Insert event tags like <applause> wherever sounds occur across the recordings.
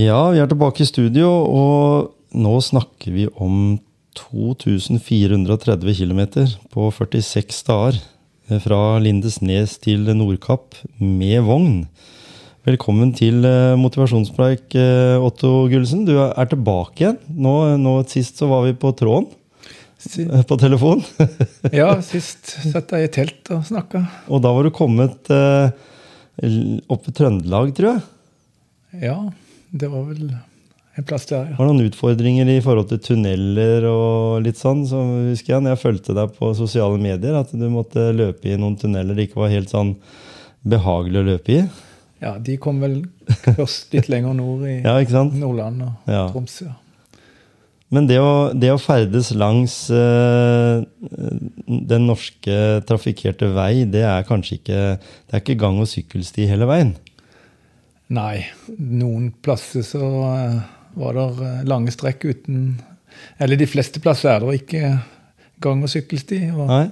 Ja, vi er tilbake i studio, og nå snakker vi om 2430 km på 46 dager. Fra Lindesnes til Nordkapp med vogn. Velkommen til eh, motivasjonspreik, eh, Otto Gullesen. Du er tilbake igjen. Nå, nå Sist så var vi på tråden. Si På telefon. <laughs> Ja, sist satt jeg i telt og snakka. Og da var du kommet eh, opp i Trøndelag, tror jeg. Ja, det var vel en plass der, ja. Var det noen utfordringer i forhold til tunneler og litt sånn? Så husker jeg når jeg fulgte deg på sosiale medier, at du måtte løpe i noen tunneler det ikke var helt sånn behagelig å løpe i. Ja, De kom vel først litt lenger nord i <laughs> Ja? Nordland og Ja. Troms. Ja. Men det å, det å ferdes langs øh, den norske trafikkerte vei, det er kanskje ikke Det er ikke gang- og sykkelsti hele veien. Nei, noen plasser så eh, var det eh, lange strekk uten Eller de fleste plasser er det ikke gang- og sykkelsti. og Nei?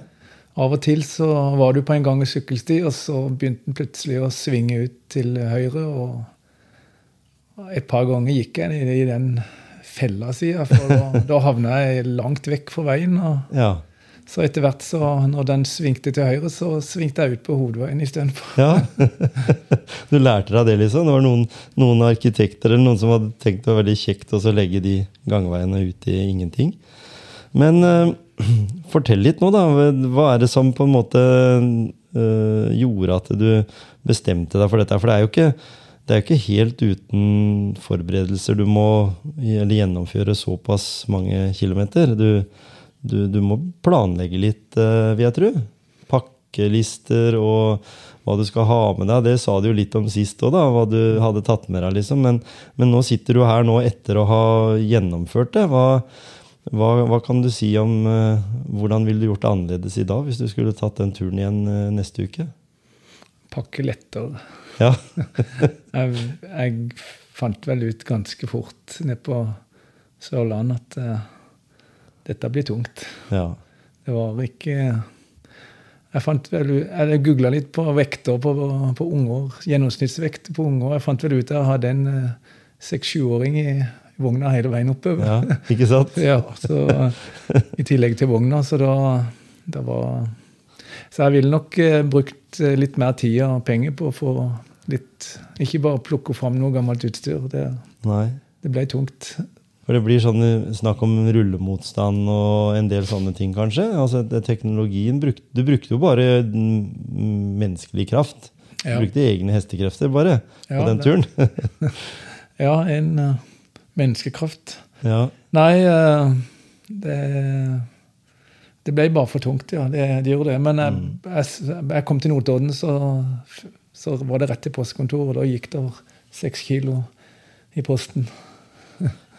Av og til så var du på en gang- og sykkelsti, og så begynte den plutselig å svinge ut til høyre. og Et par ganger gikk jeg i, i den fella, sier jeg, for da, da havna jeg langt vekk fra veien. og Ja. Så etter hvert, så, når den svingte til høyre, så svingte jeg ut på hovedveien istedenfor. ja. <laughs> du lærte deg det, liksom? Det var noen, noen arkitekter eller noen som hadde tenkt det var veldig kjekt å legge de gangveiene ut i ingenting. Men uh, <clears throat> fortell litt nå, da. Hva er det som på en måte uh, gjorde at du bestemte deg for dette? For det er jo ikke, det er jo ikke helt uten forberedelser du må gjennomføre såpass mange kilometer. Du, du, du må planlegge litt, eh, vil jeg tro. Pakkelister og hva du skal ha med deg. Det sa du jo litt om sist òg, hva du hadde tatt med deg. liksom. Men, men nå sitter du her nå etter å ha gjennomført det. Hva, hva, hva kan du si om uh, hvordan ville du gjort det annerledes i dag hvis du skulle tatt den turen igjen uh, neste uke? Pakke lettere. Ja, <laughs> <laughs> Jeg, jeg fant vel ut ganske fort nede på Sørlandet at eh, dette blir tungt. ja. Det var ikke Jeg fant vel jeg googla litt på vekter på, på unger, gjennomsnittsvekt på unger. Jeg fant vel ut at jeg hadde en eh, seks-sjuåring i vogna hele veien oppover. ja. Ikke sant? <laughs> Ja, så I tillegg til vogna, så da, da var Så jeg ville nok eh, brukt eh, litt mer tid og penger på å få litt Ikke bare plukke fram noe gammelt utstyr. Det, Nei. det ble tungt. For det blir sånn eh, snakk om rullemotstand og en del sånne ting, kanskje? Altså, Teknologien bruk, Du brukte jo bare mm, menneskelig kraft. Du Ja. brukte egne hestekrefter bare på den turen. <laughs> Ja, en uh, menneskekraft. ja. Nei, uh, det Det ble bare for tungt, ja. Det, det gjorde det. Men jeg, jeg, jeg kom til Notodden, så, så var det rett til postkontoret. Og da gikk det seks kilo i posten.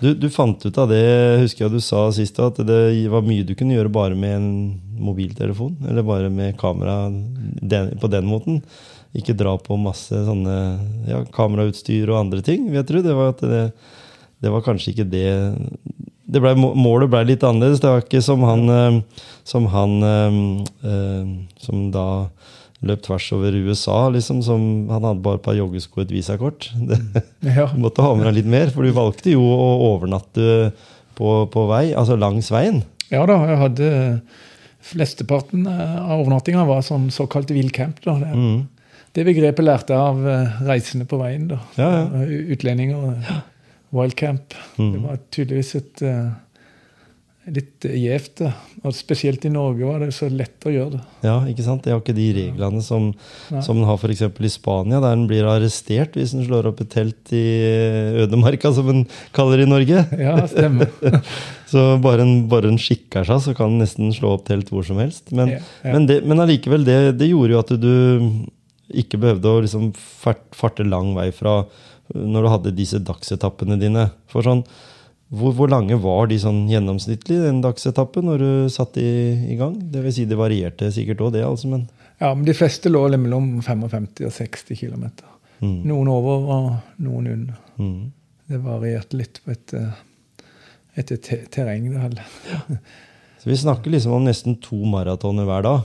Du, du fant ut av det, husker jeg du sa sist, at det var mye du kunne gjøre bare med en mobiltelefon. Eller bare med kamera den, på den måten. Ikke dra på masse sånne ja, kamerautstyr og andre ting. Vet du, det var det, det var kanskje ikke det det ble, Målet ble litt annerledes. Det var ikke som han eh, som, han, eh, eh, som da løp tvers over USA, liksom. Som, han hadde bare et par joggesko og et visakort. <laughs> Det, Ja. du <laughs> måtte ha med deg litt mer, for du valgte jo å overnatte på, på vei, altså langs veien. Ja da, jeg hadde Flesteparten av overnattinga var sånn såkalt villcamp. da. Det, Mm. det begrepet lærte jeg av eh, reisende på veien. da. Ja, ja. Utlendinger. Wildcamp. Mm. Det var tydeligvis et eh, litt gjevt. Og spesielt i Norge var det så lett å gjøre det. Ja, ikke sant? Det har ikke de reglene som, Nei. som en har f.eks. i Spania, der den blir arrestert hvis den slår opp et telt i ødemarka, som en kaller det i Norge. Ja, stemmer. <laughs> Så bare en, bare en skikker seg, så kan den nesten slå opp telt hvor som helst. Men, Ja, ja. men, det, men allikevel, det, det gjorde jo at du ikke behøvde å liksom farte lang vei fra når du hadde disse dagsetappene dine. For sånn, hvor, hvor lange var de sånn gjennomsnittlig, den dagsetappen, når du satt i, i gang? Det vil si det varierte sikkert òg, det, altså, men Ja, men de fleste lå mellom 55 og 60 km. mm, Noen over og noen under. mm. Det varierte litt på etter, et, et terreng. Ja. Så vi snakker liksom om nesten to maratoner hver dag.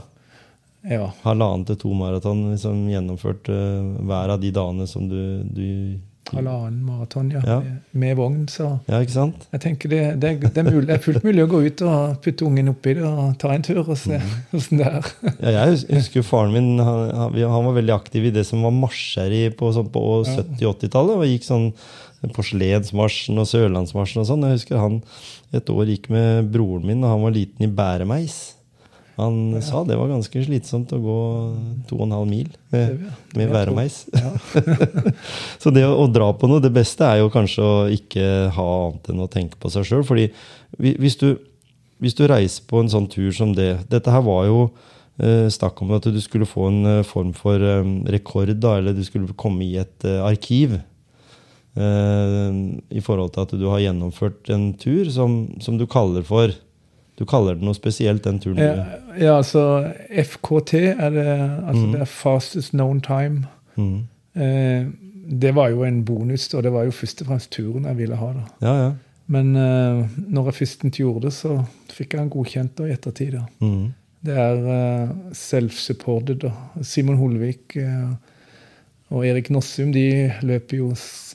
Ja. Halvannen til to maraton liksom gjennomført uh, hver av de dagene som du, du Halvannen maraton, ja. Ja. Med, med vogn, så Ja, ikke sant? jeg tenker det, det, det, er mulig, det er fullt mulig å gå ut og putte ungen oppi det og ta en tur og se åssen <laughs> hvordan det er. Ja, jeg husker husker faren min han, han var veldig aktiv i det som var marsjer på, sånn, på 70-80-tallet. og Gikk sånn Porselensmarsjen og Sørlandsmarsjen og sånn. Jeg husker han et år gikk med broren min da han var liten i bæremeis. Han sa det var ganske slitsomt å gå to og en halv mil med, med bæremeis. Ja. <laughs> Så det å, å dra på noe, det beste er jo kanskje å ikke ha annet enn å tenke på seg sjøl. Fordi hvis du, hvis du reiser på en sånn tur som det Dette her var jo eh, snakk om at du skulle få en eh, form for eh, rekord, da, eller du skulle komme i et eh, arkiv. I forhold til at du har gjennomført en tur som, som du kaller for Du kaller det noe spesielt, den turen Ja, ja, altså FKT er det, altså mm. det er fastest known time. mm. Eh, det var jo en bonus, og det var jo først og fremst turen jeg ville ha. da. Ja, ja. Men eh, når jeg først gjorde det, så fikk jeg den godkjent da, i ettertid. da. Mm. Det er uh, self-supported. da. Simon Holvik eh, og Erik Nossum de løper jo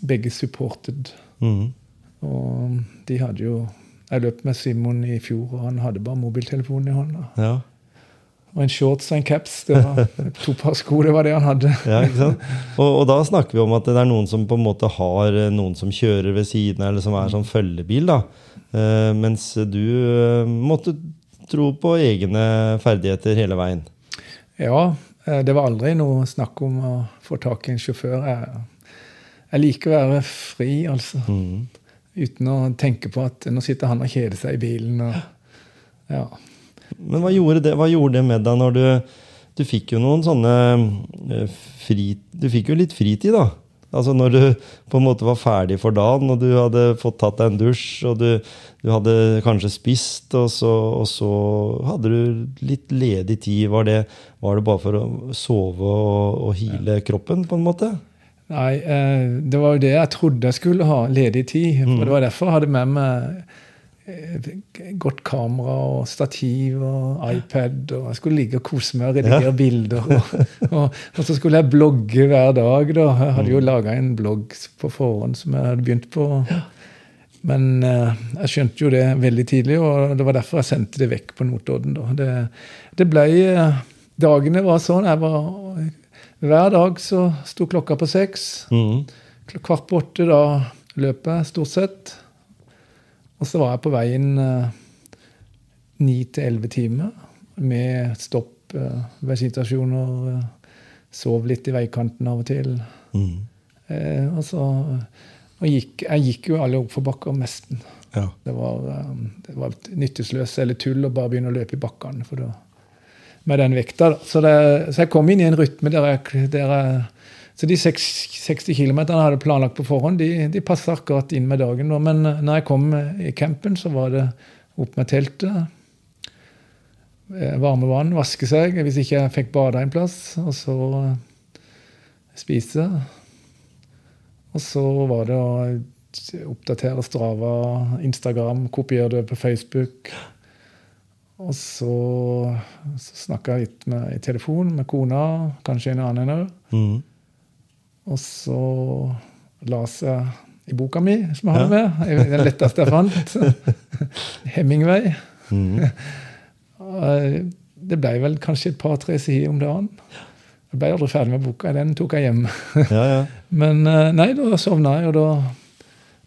begge supported. Mm. Og de hadde jo Jeg løp med Simon i fjor, og han hadde bare mobiltelefonen i hånda. Ja. Og en shorts og en caps. Det var to par sko, det var det han hadde. Ja, ikke sant? Og, og da snakker vi om at det er noen som på en måte har eh, noen som kjører ved siden av, eller som er sånn følgebil. da. Uh, mens du uh, måtte tro på egne ferdigheter hele veien. Ja, det var aldri noe snakk om å få tak i en sjåfør. Jeg, jeg liker å være fri, altså. Mm. Uten å tenke på at nå sitter han og kjeder seg i bilen. Og, ja. Men hva gjorde, det, hva gjorde det med deg når du Du fikk jo noen sånne eh, fri, Du fikk jo litt fritid, da. Altså Når du på en måte var ferdig for dagen, og du hadde fått tatt deg en dusj, og du, du hadde kanskje spist, og så, og så hadde du litt ledig tid. Var det, var det bare for å sove og, og hile kroppen, på en måte? Nei, eh, det var jo det jeg trodde jeg skulle ha, ledig tid. For Det var derfor jeg hadde med meg eh, godt kamera og stativ og iPad. Og jeg skulle ligge og kose meg og redigere bilder. Og, og, og så skulle jeg blogge hver dag. da. Jeg hadde jo laga en blogg på forhånd som jeg hadde begynt på. Men eh, jeg skjønte jo det veldig tidlig, og det var derfor jeg sendte det vekk på Notodden. da. Det, det ble Dagene var sånn. jeg var hver dag så sto klokka på seks. Mm. Kvart på åtte da løp jeg, stort sett. Og så var jeg på veien ni til elleve timer med stopp eh, ved situasjoner. Eh, sov litt i veikanten av og til. Mm. Eh, og så og gikk, Jeg gikk jo alle oppforbakker nesten. Ja. Det var, eh, det var nytteløst eller tull å bare begynne å løpe i bakkene. for da med den vekta. Så, det, så jeg kom inn i en rytme der jeg, der jeg Så de seks- 60 km jeg hadde planlagt på forhånd, de, de passa akkurat inn med dagen. da. Men eh, når jeg kom i campen, så var det opp med teltet. eh, Varme vann, vaske seg hvis ikke jeg fikk bada en plass. Og så eh, spise. Og så var det å oppdatere Strava, Instagram, kopiere det på Facebook. Og så, så snakka jeg litt med, i telefon med kona, kanskje en annen òg. Mm. Og så las jeg i boka mi, som jeg hadde med, den letteste jeg fant. <laughs> Hemingway. Mm. Det ble vel kanskje et par-tre sider om dagen. Jeg ble aldri ferdig med boka. Den tok jeg hjem. Ja, ja. <laughs> Men eh, nei, da sovna jeg, og da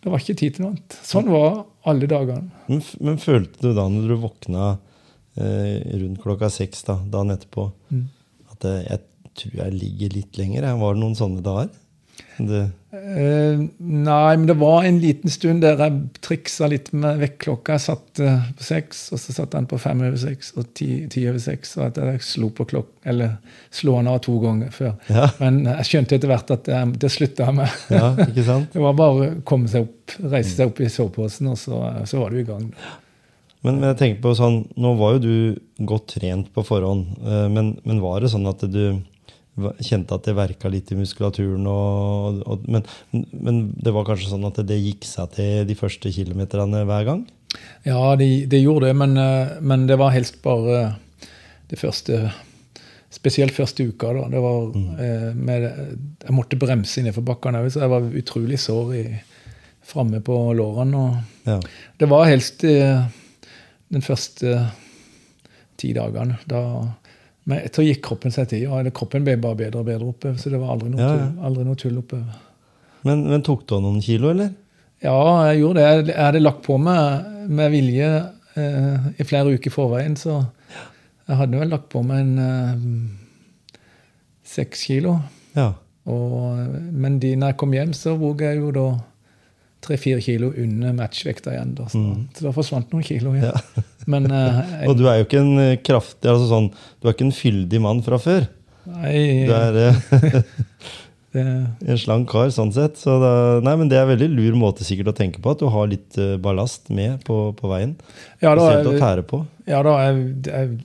det var ikke tid til noe annet. Sånn var alle dagene. Men, men følte du da når du våkna eh, rundt klokka seks da, dagen etterpå, Mm. at eh, jeg tror jeg ligger litt lenger? Var det noen sånne dager? Det, Uh, nei, men det var en liten stund der jeg triksa litt med vekkerklokka. Jeg satte på seks, og så satte den på fem over seks og ti, ti over seks. Og at jeg slo på klokk, eller slo den av to ganger før. Ja. Men jeg skjønte etter hvert at det, det slutta jeg med. ja? <laughs> Det var bare å komme seg opp, reise seg opp i soveposen, og så, så var du i gang. Men, men jeg tenker på sånn, nå var jo du godt trent på forhånd, eh, men, men var det sånn at du kjente at det verka litt i muskulaturen? Og, og, men, men det var kanskje sånn at det gikk seg til de første kilometerne hver gang? Ja, det, de gjorde det, men, eh, men det var helst bare det første Spesielt første uka. da, det var mm. med, Jeg måtte bremse innenfor bakkene òg, så jeg var utrolig sår i, framme på lårene. Ja. Det var helst eh, den første ti dagene. Da, men etter gikk kroppen seg til. og kroppen ble bare bedre og bedre oppover, så det var aldri noe, Ja, ja. tull, aldri noe tull oppover. Men, men tok du av noen kilo, eller? Ja, jeg gjorde det. Jeg- hadde lagt på meg med vilje eh, i flere uker i forveien, så jeg hadde vel lagt på meg en eh, seks kilo. Ja. Og, men de, når jeg kom hjem, så vog jeg jo da tre-fire kilo under matchvekta igjen. Da, så, så da forsvant noen kilo igjen. Ja. <laughs> Men uh, jeg, Og du er jo ikke en eh, kraftig, altså sånn, du er ikke en fyldig mann fra før. nei, Du er eh, det, <laughs> <laughs> en slank kar sånn sett. Så da, nei, men det er en veldig lur måte sikkert å tenke på, at du har litt eh, ballast med på, på veien. ja, da, jeg, å tære på. ja, da jeg, jeg,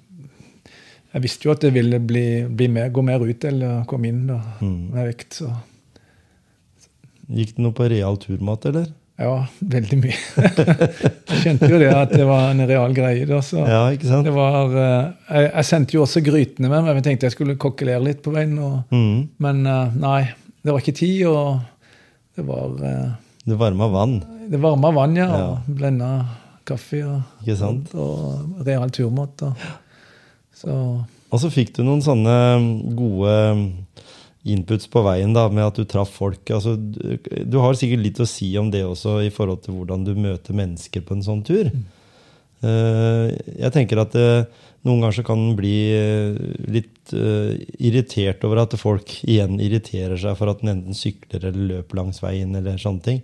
jeg visste jo at det ville bli, bli mer, gå mer ut eller komme inn da, Mm. med vekt. Så Gikk det noe på real turmat, eller? ja, veldig mye. <laughs> jeg skjønte jo det at det var en real greie. da, så Ja, ikke sant? det var, eh, jeg, jeg sendte jo også grytene med meg. Jeg tenkte jeg skulle kokkelere litt på veien. Og, Mm. men eh, nei, det var ikke tid, og det var eh, Det varma vann, Det varma vann, ja. Ja. Og blenda kaffe og, ikke sant? og, og real turmat. Og, så Og så fikk du noen sånne gode inputs på veien da, med at du traff folk. Altså, du, du har sikkert litt å si om det også i forhold til hvordan du møter mennesker på en sånn tur. Eh, jeg tenker at det, noen ganger så kan en bli eh, litt irritert over at folk igjen irriterer seg for at en enten sykler eller løper langs veien. eller sånne ting.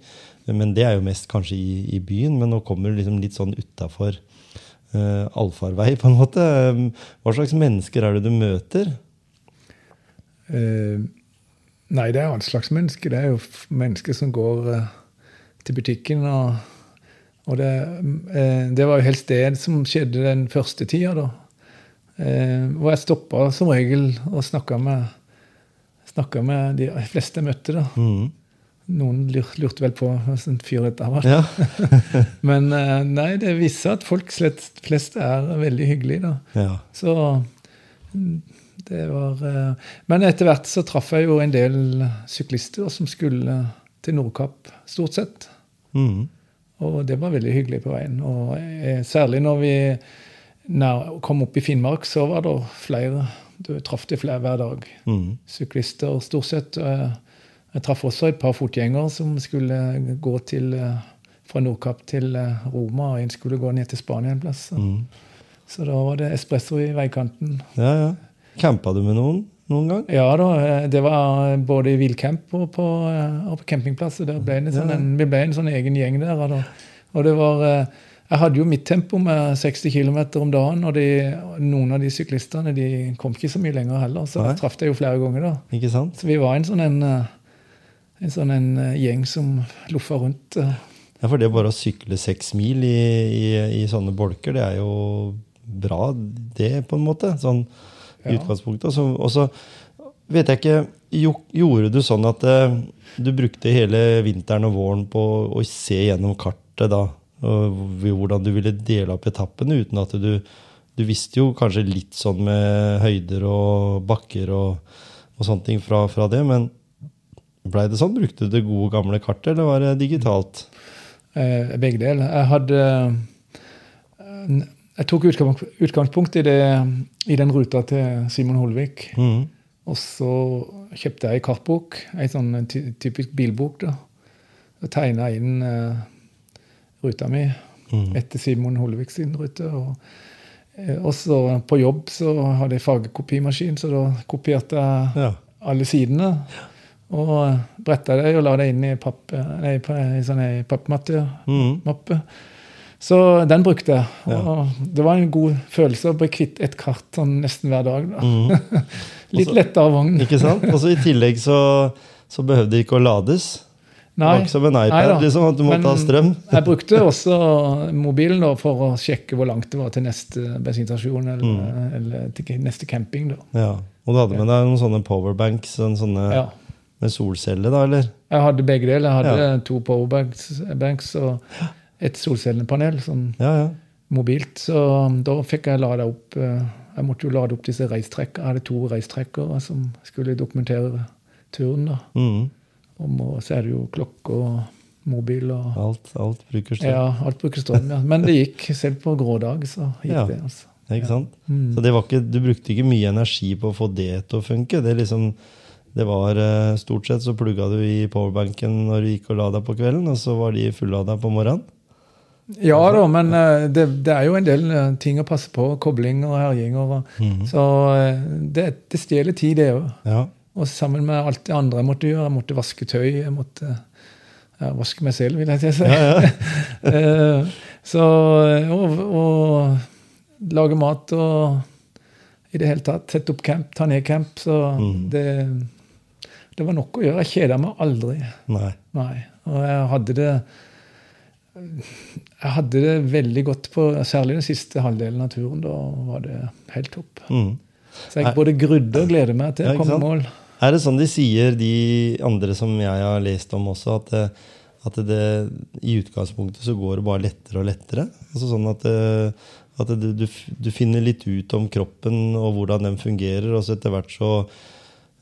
Men det er jo mest kanskje i, i byen, men nå kommer du liksom litt sånn utafor uh, allfarvei, på en måte. Hva slags mennesker er det du møter? Eh, Nei, det er jo all slags mennesker. Det er jo mennesker som går eh, til butikken. Og, og det, eh, det var jo helst det som skjedde den første tida, da. Hvor jeg stoppa som regel og snakka med, med de fleste jeg møtte. da. Mm. Noen lurte vel på hva slags fyr dette var. Ja. <laughs> Men nei, det viser at folk slett, flest er veldig hyggelige, da. ja. Så var eh, Men etter hvert så traff jeg jo en del syklister som skulle til Nordkapp, stort sett. Mm. Og det var veldig hyggelig på veien. Og eh, særlig når vi nær, kom opp i Finnmark, så var det flere. Du traff de flere hver dag. Mm. Syklister stort sett. Eh, Jeg traff også et par fotgjengere som skulle gå til, fra Nordkapp til Roma, og en skulle gå ned til Spania en plass. Så, Mhm. så da var det espresso i veikanten. ja, ja. Campa du med noen noen gang? Ja da, eh, det var både i villcamp og på, eh, og på campingplass. Ble en sånn, Ja. en, vi ble en sånn egen gjeng der. Og, og det var eh, Jeg hadde jo mitt tempo med 60 km om dagen, og de, noen av de syklistene de kom ikke så mye lenger heller. Så jeg traff jeg jo flere ganger. da. Ikke sant? Så vi var en sånn en, eh, en, sånn en eh, gjeng som loffa rundt. eh. Ja, for det bare å sykle seks mil i, i, i sånne bolker, det er jo bra, det, på en måte. Sånn i utgangspunktet. Og så- vet jeg ikke jo, Gjorde du sånn at eh, du brukte hele vinteren og våren på å se gjennom kartet da? Hvordan du ville dele opp etappene, uten at du Du visste jo kanskje litt sånn med høyder og bakker og, og sånne ting fra, fra det, men blei det sånn? Brukte du det gode, gamle kartet, eller var det digitalt? Eh, begge deler. Jeg hadde eh, Jeg tok utgangspunkt i, det, i den ruta til Simon Holvik. Mm. Og så kjøpte jeg ei kartbok, ei sånn typisk bilbok. da. Og tegna inn uh, ruta mi mm. etter Simon Holvik sin rute. Og, eh, og så på jobb så hadde jeg fargekopimaskin, så da kopierte jeg Ja. alle sidene. Og bretta det og la det inn i papp, nei, på ei sånn pappmappe. Mm. Så den brukte jeg. Ja. Og det var en god følelse å bli kvitt et kart sånn nesten hver dag. Da. Mm. <laughs> Litt Også- lettere vogn. Ikke sant? Og så i tillegg så, så behøvde det ikke å lades. Det var ikke som en iPad, Nei liksom, at du måtte Men ha strøm. Jeg brukte også mobilen da, for å sjekke hvor langt det var til neste bensinstasjon eller, Mm. eller til neste camping. Da. Ja. Og du hadde med deg noen sånne powerbanks sånne, sånne Ja. med solceller, da, eller? Jeg hadde begge deler. Jeg hadde Ja. to powerbanks banks og et solcellepanel sånn Ja, ja. mobilt. Så um, da fikk jeg lada opp eh, Jeg måtte jo lade opp disse reistrekkene. Jeg hadde to reistrekkere som skulle dokumentere turen. da. Mm. Og så er det jo klokke og mobil og Alt, alt bruker strøm. Ja, alt bruker strøm. Ja. Men det gikk. Selv på grå dag så gikk Ja. det. altså. Ikke sant? Mm. Så det var ikke, du brukte ikke mye energi på å få det til å funke. Det, liksom, det var eh, Stort sett så plugga du i powerbanken når du gikk og la deg på kvelden, og så var de fullada på morgenen. Ja da, men eh, det, det er jo en del eh, ting å passe på. Kobling og herjinger. Mhm. Så eh, det, det stjeler tid, det òg. Ja. Og sammen med alt det andre jeg måtte gjøre. Jeg måtte vaske tøy. Jeg måtte ja, vaske meg selv, vil jeg si. Ja, ja. <laughs> Så og, og lage mat og i det hele tatt sette opp camp, ta ned camp. Så mm. det, det var nok å gjøre. Jeg kjeda meg aldri. Nei. Nei. Og jeg hadde det Jeg hadde det veldig godt på særlig den siste halvdelen av turen. Da var det helt topp. Mm. Så jeg både grudde og gleder meg til å komme i mål. Er det sånn de sier, de andre som jeg har lest om også, at, det, at det, i utgangspunktet så går det bare lettere og lettere? Altså sånn at, det, at det, du, du finner litt ut om kroppen og hvordan den fungerer, og så etter hvert så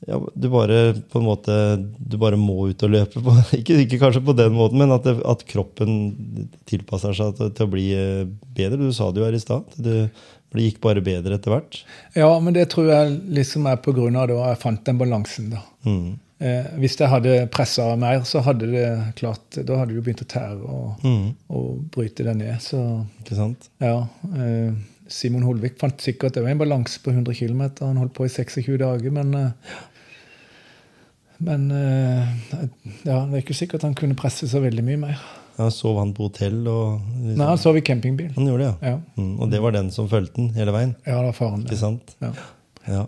ja, du bare på en måte du bare må ut og løpe. På, <laughs> ikke, ikke kanskje på den måten, men at, det, at kroppen tilpasser seg til, til å bli eh, bedre. Du sa det jo her i stad. Det, det gikk bare bedre etter hvert. Ja, men det tror jeg liksom er av at jeg fant den balansen. da. Mm. Eh, hvis jeg hadde pressa mer, så hadde det klart Da hadde det begynt å tære og, Mm. og bryte det ned. Så Ikke sant? ja. Eh, Simon Holvik fant sikkert det var en balanse på 100 km. Han holdt på i 26 dager, men eh, Men eh, ja, det er ikke sikkert han kunne presse så veldig mye mer. Ja, sov han på hotell og liksom. Nei, han sov i campingbil. Han gjorde det, ja. Ja, Mm, og det var den som fulgte den hele veien. ja det var faren. Ikke sant? Ja. Ja.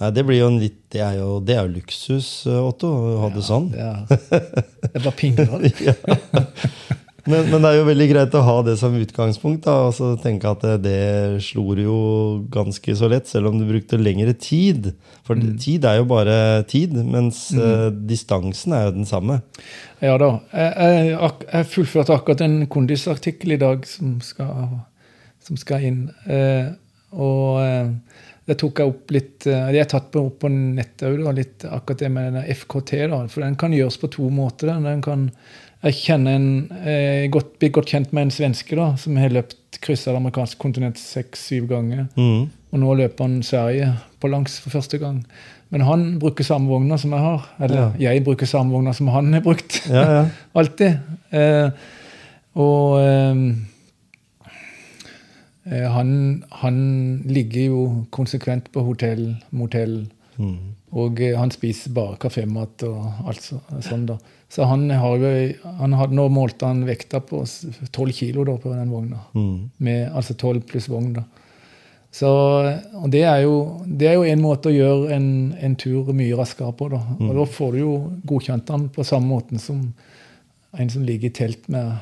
Nei, det blir jo en litt Det er jo, det er jo luksus, eh, Otto, å ha det sånn. Det er, det er bare pingler. <laughs> Men, men det er jo veldig greit å ha det som utgangspunkt. da, og så tenke at det, det slo jo ganske så lett, selv om du brukte lengre tid. For Mm. tid er jo bare tid, mens eh, distansen er jo den samme. Ja da. Jeg, jeg, jeg fullførte akkurat en kondisartikkel i dag som skal, som skal inn. Uh, og uh, det tok jeg opp litt jeg er tatt opp på nettet òg, akkurat det med FKT. da, For den kan gjøres på to måter. Den kan, jeg kjenner en, eh, godt, blir godt kjent med en svenske da, som har løpt kryssa det amerikanske kontinent seks-syv ganger. Mm. Og nå løper han Sverige på langs for første gang. Men han bruker samme vogna som jeg har. Eller jeg bruker samme vogna som han har brukt. Ja, ja. <laughs> Alltid. Eh, og eh, eh, han, han ligger jo konsekvent på hotell, motell. Mm. Og eh, han spiser bare kafémat og alt så, sånn, da. Så han har han had, Nå målte han vekta på tolv kilo da, på den vogna. Mm. Med, altså tolv pluss vogn, da. Så, og det er, jo, det er jo en måte å gjøre en, en tur mye raskere på. Da. Og da får du jo godkjent den på samme måten som en som ligger i telt med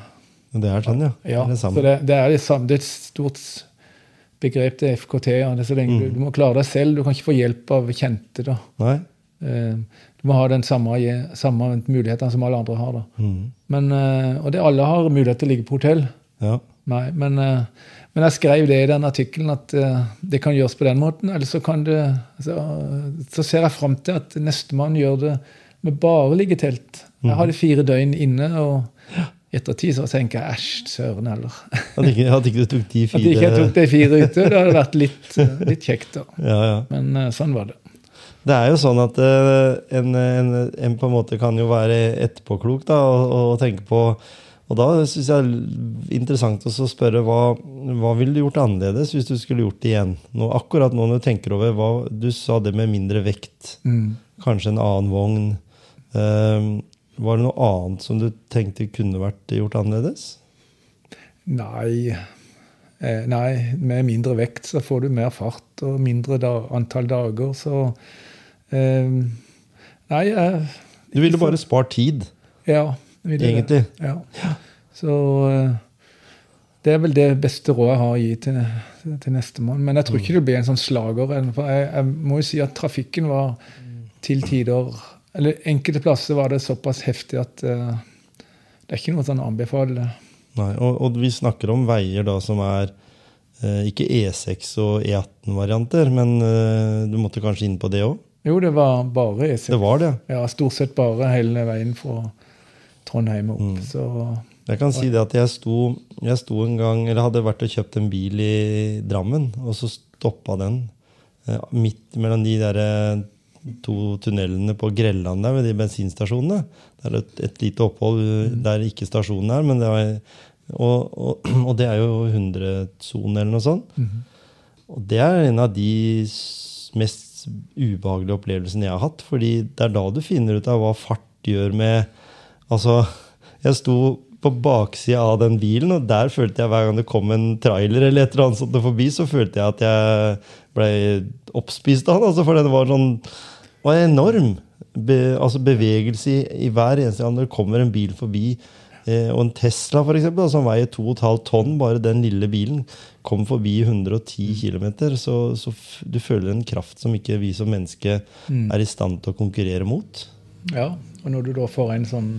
Det er sånn, ja. Ja, det er det det, det er det samme. Det er et stort begrep til FKT. Ja. Det så lenge du, du må klare deg selv. Du kan ikke få hjelp av kjente. da. Nei? Eh, må ha den samme, samme mulighetene som alle andre har. Mm. Men, eh, og det alle har mulighet til å ligge på hotell. Ja. Nei, men, eh, men jeg skrev det i den artikkelen at eh, det kan gjøres på den måten. Eller så kan det Så, så ser jeg fram til at nestemann gjør det med bare liggetelt. Jeg hadde fire døgn inne, og etter tid så tenker jeg æsj, søren heller. At ikke, at ikke du tok de fire At ikke jeg tok de fire ute, det hadde vært litt, litt kjekt. da. ja, ja. Men sånn var det. Det er jo sånn at eh, en, en, en på en måte kan jo være etterpåklok da, og, og tenke på Og da syns jeg det er interessant å spørre hva, hva ville du gjort annerledes hvis du skulle gjort det igjen? Nå, akkurat nå når du tenker over hva Du sa det med mindre vekt. Mm. Kanskje en annen vogn. Um, var det noe annet som du tenkte kunne vært gjort annerledes? Nei. Eh, nei, med mindre vekt så får du mer fart og mindre da, antall dager, så Nei. Jeg, Du ville bare spart tid, ja. egentlig. Ja. Så eh, det er vel det beste rådet jeg har å gi til, til nestemann. Men jeg tror ikke det blir en sånn slager. For jeg, jeg må jo si at trafikken var til tider Eller enkelte plasser var det såpass heftig at uh, det er ikke noe sånn å. Nei, og, og vi snakker om veier da som er eh, ikke E6 og E18-varianter, men eh, du måtte kanskje inn på det òg? Jo, det var bare E6. Det var det. Ja, stort sett bare hele veien fra Trondheim opp. Mm. Så Jeg kan si det at jeg sto, jeg sto en gang, eller hadde vært og kjøpt en bil i Drammen, og så stoppa den eh, midt mellom de der eh, to tunnelene på Grelland der ved de bensinstasjonene. Det er et, et lite opphold mm. der ikke stasjonen er, men det var, og, og, <clears throat> og det er jo 100-sone eller noe sånt. Og det er en av de s- ubehagelige opplevelsen jeg har hatt. fordi det er da du finner ut av hva fart gjør med Altså, jeg sto på baksida av den bilen, og der følte jeg hver gang det kom en trailer eller et eller annet sånt forbi, så følte jeg at jeg ble oppspist av den. Altså, for den var sånn var enorm. Be, altså bevegelse i, i hver eneste gang det kommer en bil forbi. Eh, og en Tesla for eksempel, da, som veier 2,5 tonn, bare den lille bilen, kom forbi 110 km, så, så du føler en kraft som ikke vi som menneske er i stand til å konkurrere mot. ja, og når du da får en sånn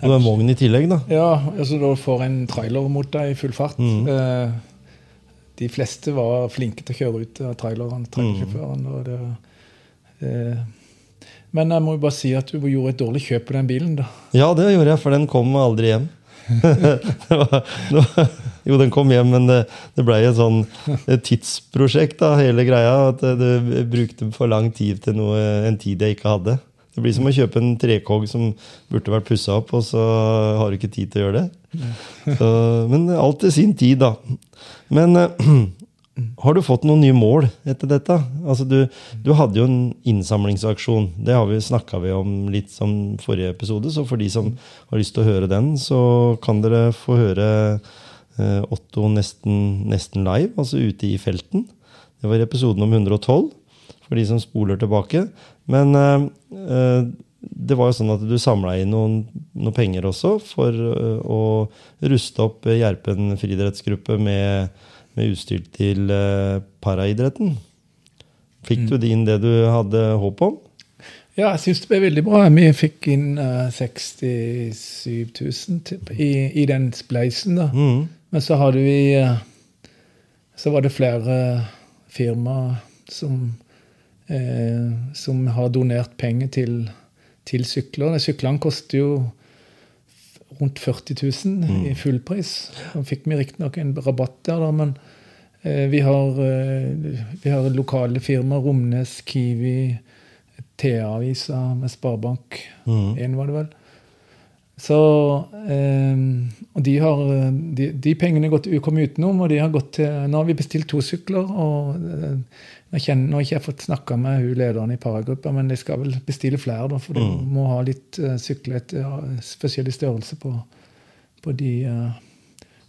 Og en vogn i tillegg, da. Ja, altså da får en trailer mot deg i full fart. Mm. Eh, de fleste var flinke til å kjøre ut av traileren, trailersjåføren. og det, eh, men jeg må jo bare si at du gjorde et dårlig kjøp på den bilen. da. Ja, det gjorde jeg, for den kom aldri hjem. <laughs> det var, det var, jo, den kom hjem, men det, det blei et sånn tidsprosjekt, da, hele greia. At det, det brukte for lang tid til noe, en tid jeg ikke hadde. Det blir som å kjøpe en trekog som burde vært pussa opp, og så har du ikke tid til å gjøre det. Så, men alt til sin tid, da. Men eh, <clears throat> har du fått noen nye mål etter dette? Altså, du, du hadde jo en innsamlingsaksjon. Det har vi om litt som forrige episode. Så for de som har lyst til å høre den, så kan dere få høre eh, Otto nesten, nesten live, altså ute i felten. Det var episoden om 112, for de som spoler tilbake. Men eh, eh, det var jo sånn at du samla inn noen, noen penger også for eh, å ruste opp Gjerpen friidrettsgruppe med, med utstyr til eh, paraidretten. Fikk du inn det du hadde håp om? Ja, jeg syns det ble veldig bra. Vi fikk inn uh, 67 000 i, i den spleisen. da. Mm. Men så hadde vi uh, Så var det flere firma som, uh, som har donert penger til, til sykler. Syklene koster jo rundt 40 000 i fullpris. Da fikk vi riktignok en rabatt der, da, men eh, vi, har, eh, vi har lokale firmaer. Romnes, Kiwi, TA-avisa med Sparebank. Mm. En var det vel. Så eh, Og de har eh, de, de pengene gått, kom utenom, og de har gått til Nå har vi bestilt to sykler, og nå, kjenner, nå har ikke jeg fått snakka med hun lederen i paragruppa, men de skal vel bestille flere, da, for de Mm. må ha litt uh, sykler etter ja, forskjellig størrelse på, på de uh,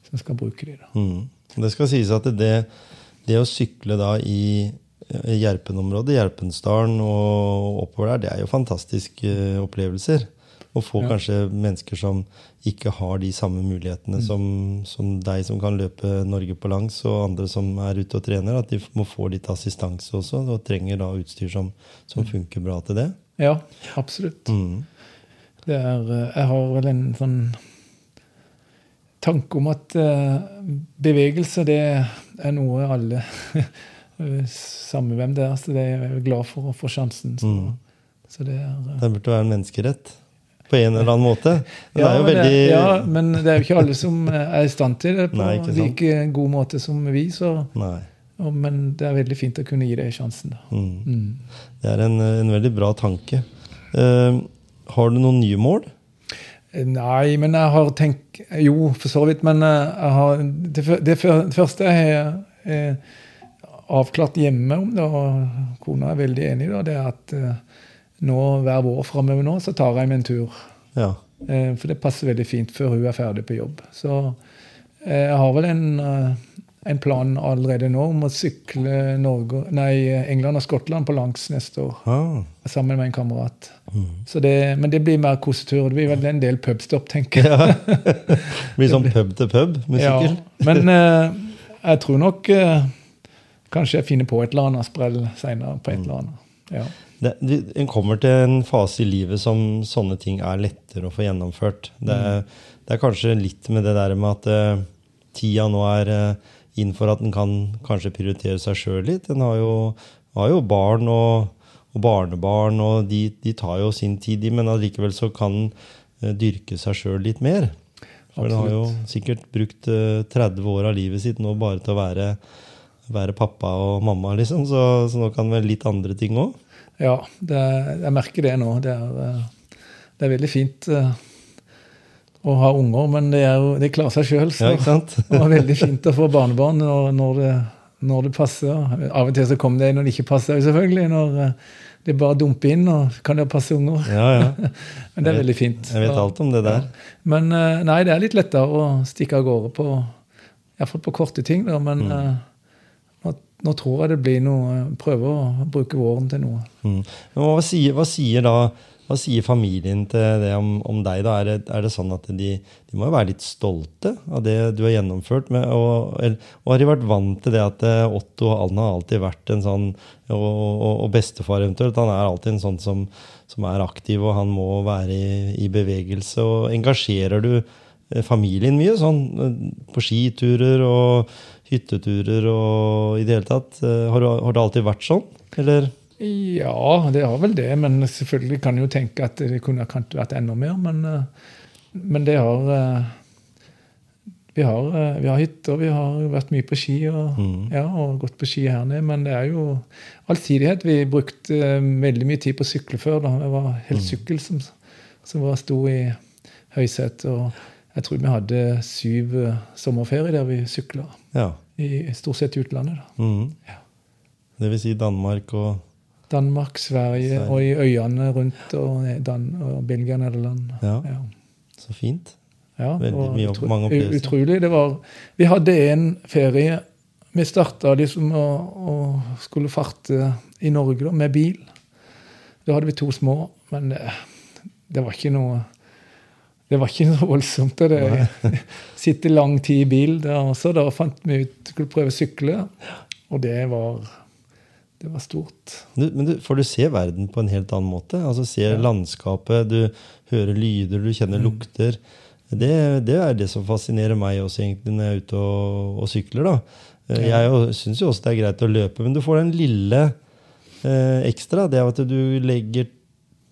som skal bruke de. da. Mm. Det skal sies at det, det å sykle da i Gjerpen-området, Gjerpensdalen og oppover der, det er jo fantastiske eh, opplevelser. Å få Ja. kanskje mennesker som ikke har de samme mulighetene som, som deg som kan løpe Norge på langs, og andre som er ute og trener, at de må få litt assistanse også, og trenger da utstyr som, som funker bra til det. Ja, absolutt. Mm. Det er, eh, jeg har vel en sånn tanke om at eh, bevegelse, det er noe alle <laughs> Samme hvem det er, så det er jeg glad for å få sjansen. Så, Mm. så det er eh, Det burde være en menneskerett. På en eller annen måte. Det ja, er jo men veldig det, ja, men det er jo ikke alle som er i stand til det på Nei, like god måte som vi. Så, Nei. men det er veldig fint å kunne gi det sjansen. Da. Mm. Mm. Det er en, en veldig bra tanke. Uh, har du noen nye mål? Nei, men jeg har tenkt Jo, for så vidt, men eh, jeg har, det, det, første jeg har eh, avklart hjemme om det, og kona er veldig enig i det, er at eh, nå hver vår framover nå, så tar jeg meg en tur. Ja. Eh, For det passer veldig fint før hun er ferdig på jobb. Så eh, jeg har vel en, eh, en plan allerede nå om å sykle Norge, nei, England og Skottland på langs neste år. Ah. Sammen med en kamerat. Mm. Så det, men det blir mer kosetur. Det blir vel en del pubstopp, tenker jeg. ja. <laughs> Det blir sånn pub til pub med sykkel. Ja, men eh, jeg tror nok eh, kanskje jeg finner på et eller annet sprell seinere. på et eller annet. Ja. Det, en kommer til en fase i livet som sånne ting er lettere å få gjennomført. Det, er- det er kanskje litt med det der med at uh, tida nå er uh, inn for at en kan kanskje prioritere seg sjøl litt. En har jo, har jo barn og, og barnebarn, og de, de tar jo sin tid, men allikevel så kan en uh, dyrke seg sjøl litt mer. For en har jo sikkert brukt eh, 30 år av livet sitt nå bare til å være, være pappa og mamma, liksom. Så, så nå kan vel litt andre ting òg. Ja, det, jeg merker det nå. Det er, eh, det er veldig fint eh, å ha unger, men det, er jo, det klarer seg sjøl. Ja, <laughs> det var veldig fint å få barnebarn når, når, det, når det passer. Av og til så kommer det når det ikke passer, selvfølgelig. Når eh, det bare dumper inn, og kan det passe unger. Ja, ja. <laughs> Men det er veldig fint. Jeg vet alt om det der. Men nei, det er litt lettere å stikke av gårde på Iallfall på korte ting, da. Men Mm. Eh, nå, tror jeg det blir noe Prøve å bruke våren til noe. Mm. Hva sier, hva sier da hva sier familien til det om, om deg? da? Er det, er det sånn at de, de må jo være litt stolte av det du har gjennomført? Med, og, og har de vært vant til det at Otto Otto Anna har alltid vært en sånn Og, og, og bestefar eventuelt. Han er alltid en sånn som, som er aktiv, og han må være i, i bevegelse. og Engasjerer du eh, familien mye sånn eh, på skiturer og hytteturer og i det hele tatt? Eh, Har, har det alltid vært sånn? Eller? Ja, det har vel det. Men selvfølgelig kan jeg jo tenke at det kunne kanskje vært enda mer. Men, eh, men det har eh, vi har, vi har hytter, vi har vært mye på ski og, ja, og gått på ski her nede. Men det er jo allsidighet. Vi brukte veldig mye tid på å sykle før. da. Det var helt sykkel som, som var, sto i høysetet. Og jeg tror vi hadde syv eh, sommerferier der vi sykla. Ja. I, stort sett i utlandet. da. Mm. Ja. Det vil si Danmark og Danmark, Sverige, Sverige. og i øyene rundt, og, Dan og Belgia, Nederland. Ja. Ja. Så fint. Ja, Veldig mye- utro- mange opplevelser. Utrolig. Det var, vi hadde en ferie Vi starta liksom å, å skulle farte i Norge da, med bil. Da hadde vi to små, men det, det var ikke noe det var ikke så voldsomt. og Det <laughs> sitte lang tid i bil der også. Da fant vi ut skulle prøve å sykle, og det var, det var stort. Du, men du, for du ser verden på en helt annen måte? Altså Se landskapet, du hører lyder, du kjenner lukter. Det, det er det som fascinerer meg også egentlig når jeg er ute og, og sykler. da. Eh, Jeg syns jo også det er greit å løpe, men du får den lille eh, ekstra. Det er at du legger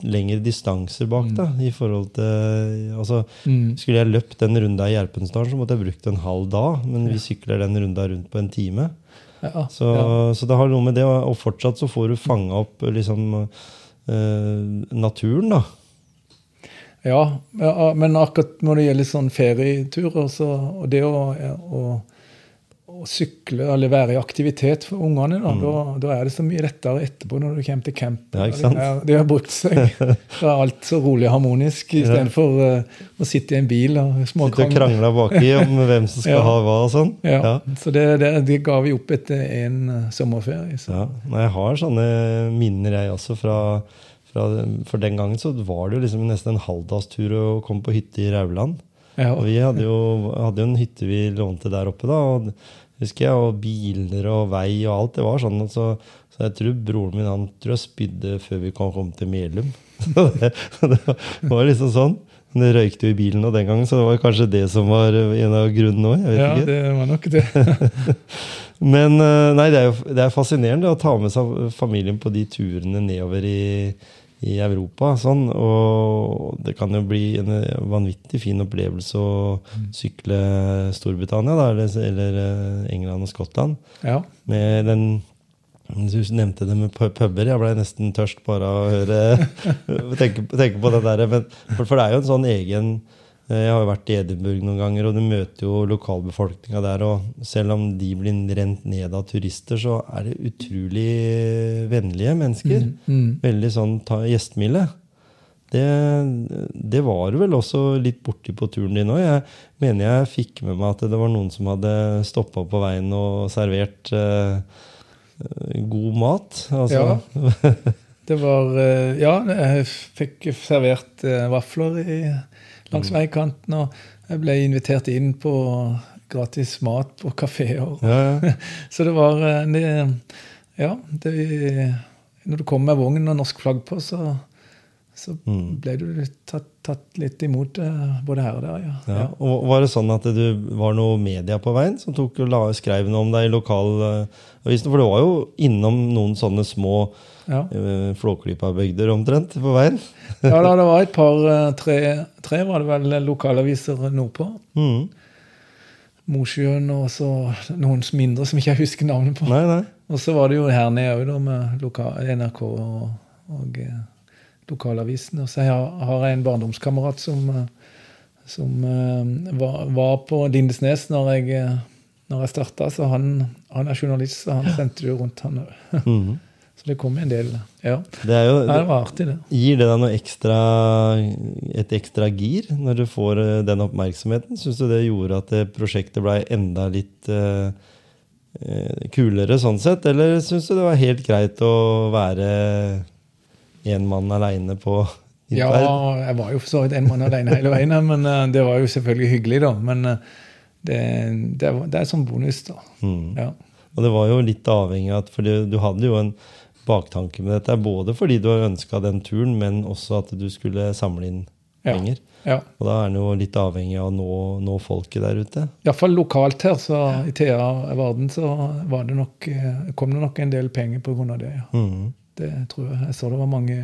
lengre distanser bak da, i forhold til altså, Mm. Skulle jeg løpt den runda i Gjerpensdalen, så måtte jeg brukt en halv dag. Men vi sykler den runda rundt på en time. Ja, Så, ja. så det har noe med det, og og fortsatt så får du fanga opp liksom eh, naturen, da. Ja, ja, men akkurat når det gjelder sånn ferieturer, så, og det å, å, å sykle eller være i aktivitet for ungene, da, da, da er det så mye lettere etterpå når du kommer til camp. Mm. Ja, det har brukt seg. <laughs> Da er alt så rolig og harmonisk, istedenfor uh, å sitte i en bil og Sitte og krangle baki om hvem som skal <laughs> Ja. ha hva og sånn. Ja, Ja. Så det, det, det ga vi opp etter en uh, sommerferie. Så. Ja. Jeg har sånne minner, jeg også, fra, fra For den gangen så var det jo liksom nesten en halvdagstur å komme på hytte i Rauland. Ja. Og vi hadde jo, hadde jo en hytte vi lånte der oppe, da. Og husker jeg, og biler og vei og alt. Det var sånn. Så, så jeg tror broren min han tror jeg spydde før vi kom, kom til Melum. <laughs> Det, det var liksom sånn. Men det røykte jo i bilen og den gangen, så det var kanskje det som var en av grunnene òg. Ja, ikke. det var nok det. <laughs> Men eh, nei, det er jo det er fascinerende å ta med seg familien på de turene nedover i, i Europa. Sånn, og det kan jo bli en eh, vanvittig fin opplevelse å sykle Storbritannia da, eller, eller eh, England og Skottland. Ja. Med den Du nevnte det med pu- puber. Jeg ble nesten tørst bare av å høre <laughs> tenke, tenke på det der. Men, for, for det er jo en sånn egen Jeg har jo vært i Edinburgh noen ganger, og du møter jo lokalbefolkninga der. Og selv om de blir rent ned av turister, så er det utrolig vennlige mennesker. Mm. Veldig sånn gjestmilde. Det, det var du vel også litt borti på turen din òg. Jeg mener jeg fikk med meg at det var noen som hadde stoppa på veien og servert eh, god mat. Altså, <laughs> Det var eh, Ja, jeg fikk servert eh, vafler i, langs veikanten, og jeg ble invitert inn på gratis mat på kafeer. ja, ja. <laughs> Så det var eh, Ja, det, når du kom med vogn og norsk flagg på, så, så Mm. ble du tatt, tatt litt imot eh, både her og der, ja. Ja. Og var det sånn at det var noe media på veien som tok og la, skrev noe om deg i lokalavisen? For det var jo innom noen sånne små Ja. uh, Flåklypa-bygder omtrent på veien. <laughs> ja da, det var et par, eh, tre, tre var det vel lokalaviser nordpå. Mm. Mosjøen og så noen mindre som ikke jeg husker navnet på. Nei, nei. Og så var det jo her nede òg, med NRK og, og eh, lokalavisen. Og så har, jeg en barndomskamerat som, eh, som eh, var, var på Lindesnes når jeg, eh, når jeg starta. Så han, han er journalist, så han sendte det jo rundt, han òg. <laughs> Mhm. Så det kom en del. Ja. Det jo, det var artig, det. Gir det deg noe ekstra, et ekstra gir når du får den oppmerksomheten? Syns du det gjorde at det prosjektet ble enda litt kulere sånn sett? Eller syns du det var helt greit å være én mann aleine på din Ja, ferd? jeg var jo for så vidt en mann alene hele veien, men eh, det var jo selvfølgelig hyggelig, da. Men eh, det, det, det er som bonus, da. Mm. Ja. Og det var jo litt avhengig av For du hadde jo en baktanke med dette, både fordi du har ønska den turen, men også at du skulle samle inn penger. ja. Og da er en jo litt avhengig av å nå, nå folket der ute. Iallfall lokalt her, så i Thea Varden, så var det nok, eh, kom det nok en del penger pga. det. ja. Mhm. Det tror jeg. Jeg så det var mange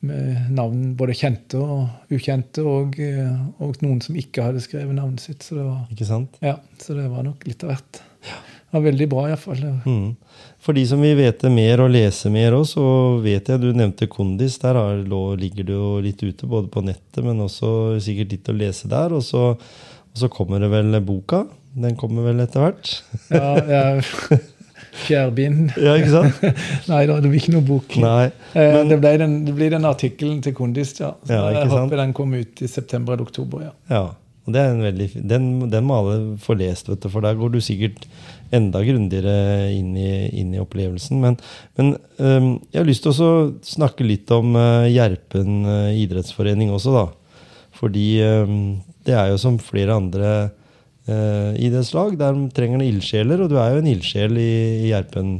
med navn, både kjente og ukjente, og, eh, og noen som ikke hadde skrevet navnet sitt. Så det var, Ikke sant? ja, så det var nok litt av hvert. Det var veldig bra, iallfall. Mm. For de som vil vite mer og lese mer òg, så vet jeg du nevnte Kondis. Der har, lå, ligger du jo litt ute, både på nettet, men også sikkert litt å lese der. Og så, og så kommer det vel boka. Den kommer vel etter hvert? Ja, jeg, <laughs> Fjærbind. <laughs> Ja, ikke sant? <laughs> Nei da, det blir ikke noe bok. Nei. Eh, Men- det, ble den, det blir den artikkelen til Kondis, ja. Så Ja, jeg sant? håper den kommer ut i september eller oktober. ja. Ja. Og det er en veldig, den, den må alle få lest, vet du, for der går du sikkert enda grundigere inn i, inn i opplevelsen. Men, men um, jeg har lyst til å snakke litt om uh, Gjerpen uh, idrettsforening også, da. Fordi um, det er jo som flere andre øh, idrettslag. Der trenger en ildsjeler, og du er jo en ildsjel i, i Gjerpen.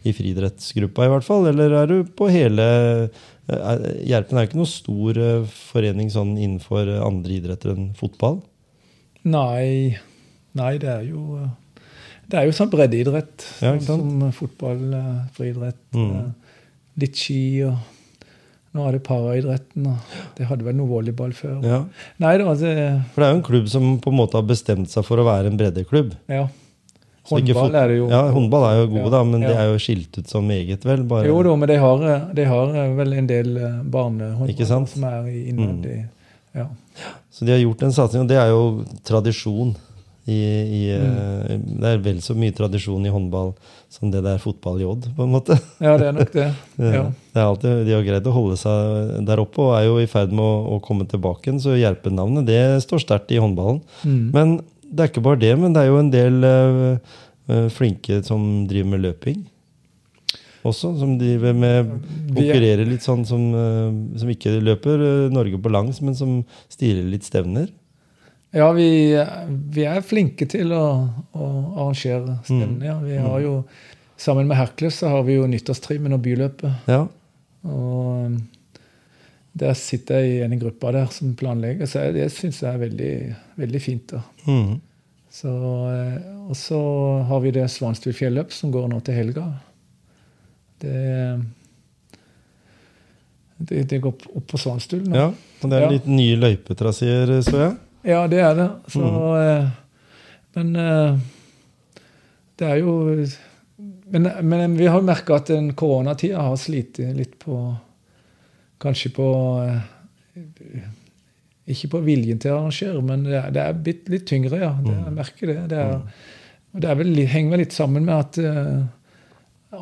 I friidrettsgruppa, i hvert fall. Eller er du på hele er, Gjerpen er jo ikke noe stor øh, forening sånn innenfor andre idretter enn fotball. Nei, nei, det er jo eh, Det er jo sånn breddeidrett. Ja, sånn som fotball, eh, friidrett, Mm. eh, litt ski og Nå er det paraidretten, og det hadde vel noe volleyball før. Ja. Nei da, det For det er jo en klubb som på en måte har bestemt seg for å være en breddeklubb. Ja. Håndball er det jo. Ja, håndball er jo god, Ja, da, men det ja. er jo skilt ut som eget, vel? Bare, Jo da, men de har, de har vel en del eh, barnehåndball som er i- Mm. ja. Så de har gjort en satsing, og det er jo tradisjon. I, i, mm. Det er vel så mye tradisjon i håndball som det det er fotball i Odd, på en måte. <laughs> ja, det er nok det. <laughs> Ja. Det er alltid, de har greid å holde seg der oppe og er jo i ferd med å, å komme tilbake igjen, så Gjerpen-navnet det står sterkt i håndballen. Mm. Men det er ikke bare det, men det er jo en del eh, eh, flinke som driver med løping. Også, som driver med er- konkurrerer litt sånn som, eh, som ikke løper eh, Norge på langs, men som stiler litt stevner. Ja, vi, vi er flinke til å, å arrangere Mm. stevner. Ja. Vi har jo, sammen med Hercules så har vi jo nyttårstrimmen og byløpet. Ja. Og der sitter jeg i en gruppe der som planlegger, så jeg- det syns jeg er veldig, veldig fint. da. Mm. Så, eh, og så har vi det Svanstul fjelløp som går nå til helga. Det, det, det går opp på Svanstul nå. ja. Og det er Ja. litt nye løypetraseer, så jeg. Ja, det er det. Så, Mm. eh, Men eh, det er jo Men, men vi har merka at den koronatida har slitt litt på Kanskje på eh, ikke på viljen til å arrangere, men det er, det er blitt litt tyngre, ja. Det, jeg merker det. Det, er, og det vel, henger vel litt sammen med at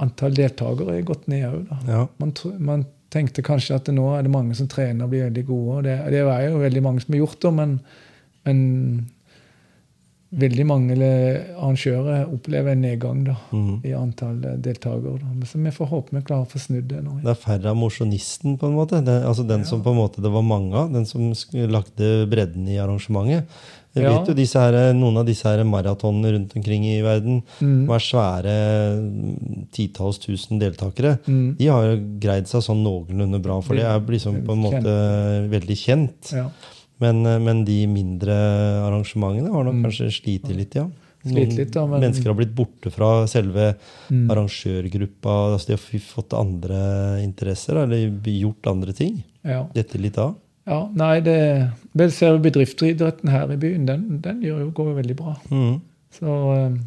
antall deltakere er gått ned òg. Ja. Man, man tenkte kanskje at nå er det mange som trener og blir veldig gode. og Det, det er jo veldig mange som har gjort det, men, men veldig mange arrangører opplever en nedgang da, Mhm. i antall eh, deltakere. Da. Så vi får håpe vi klarer å få snudd det nå. Det er færre av mosjonisten, på en måte. Det, altså den som på en måte det var mange av. Den som lagde bredden i arrangementet. Jeg Ja. vet jo her, Noen av disse her maratonene rundt omkring i verden, Mm. er svære mm, titalls tusen deltakere, Mm. de har jo greid seg sånn noenlunde bra. For det er liksom på en måte veldig kjent. Ja. Men, eh, men de mindre arrangementene har nok kanskje slitt litt, ja. Noen litt, ja, men- Mennesker har blitt borte fra selve Mm. arrangørgruppa. Altså de har fått andre interesser, eller gjort andre ting. Ja. Dette litt av. ja. Nei, det bedriftsidretten her i byen, den, den går jo veldig bra. Mm. Så eh,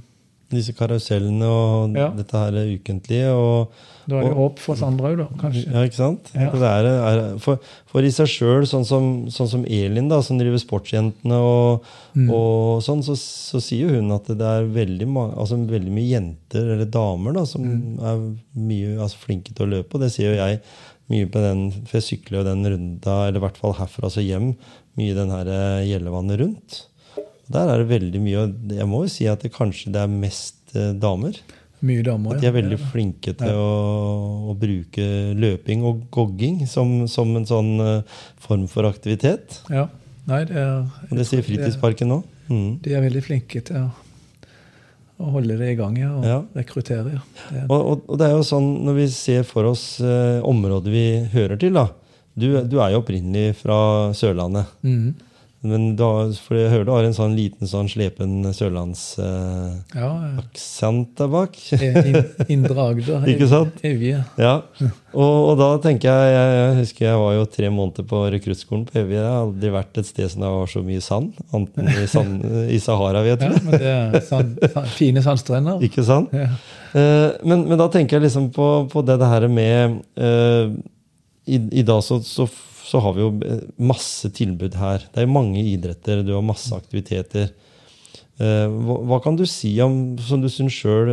Disse karusellene og Ja. dette her ukentlige. og da er det Og- håp for oss andre òg, da, kanskje. Ja, ikke sant? Ja. Det er, er, for, for i seg sjøl, sånn, som- sånn som Elin, da, som driver Sportsjentene, og, Mm. og sånn, så, så sier hun at det er veldig, altså, veldig mye jenter, eller damer, da, som Mm. er mye altså, flinke til å løpe. Og det sier jo jeg mye på den, for jeg sykler jo den runda, eller i hvert fall herfra og hjem, mye den her eh, Gjellevannet rundt. Der er det veldig mye, og jeg må jo si at det kanskje det er mest eh, damer. Mye damer, At de er veldig flinke til å, å bruke løping og gogging som, som en sånn eh, form for aktivitet. Ja. Nei, det er, Og det sier Fritidsparken nå. Mm. de er veldig flinke til å, å holde det i gang ja, og Ja. rekruttere. Ja. Det Og, og, og det er jo sånn når vi ser for oss eh, området vi hører til, da. Du, du er jo opprinnelig fra Sørlandet. Mhm. Men har, for jeg hører du har en sånn liten sånn slepen sørlandsaksent ja, der bak. eh, in- Indre Agder. <laughs> Ikke sant? Evje. Ja, og, og da tenker jeg, jeg Jeg husker jeg var jo tre måneder på rekruttskolen på Evje. Jeg har aldri vært et sted som det var så mye sand. Anten i, sand, i Sahara, vet du. Ja, men det er sand, sand, fine sandstrender. Ikke sant? Ja. Eh, men, men da tenker jeg liksom på, på det, det her med eh, i, I dag så, så, så har vi jo eh, masse tilbud her. Det er mange idretter, du har masse aktiviteter. Eh, hva, hva kan du si om, som du syns sjøl,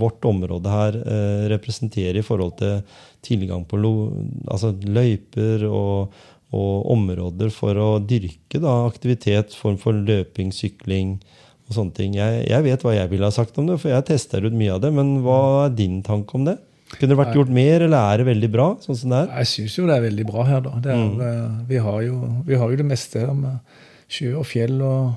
vårt område her eh, representerer i forhold til tilgang på lo, altså løyper og, og områder for å dyrke da, aktivitet, form for løping, sykling og sånne ting. Jeg, jeg vet hva jeg ville ha sagt om det, for jeg tester ut mye av det. Men hva er din tanke om det? Kunne det vært gjort mer, eller er det veldig bra? sånn som det er? Jeg syns jo det er veldig bra her, da. Er, Mm. eh, vi, har jo, vi har jo det meste her med sjø og fjell og,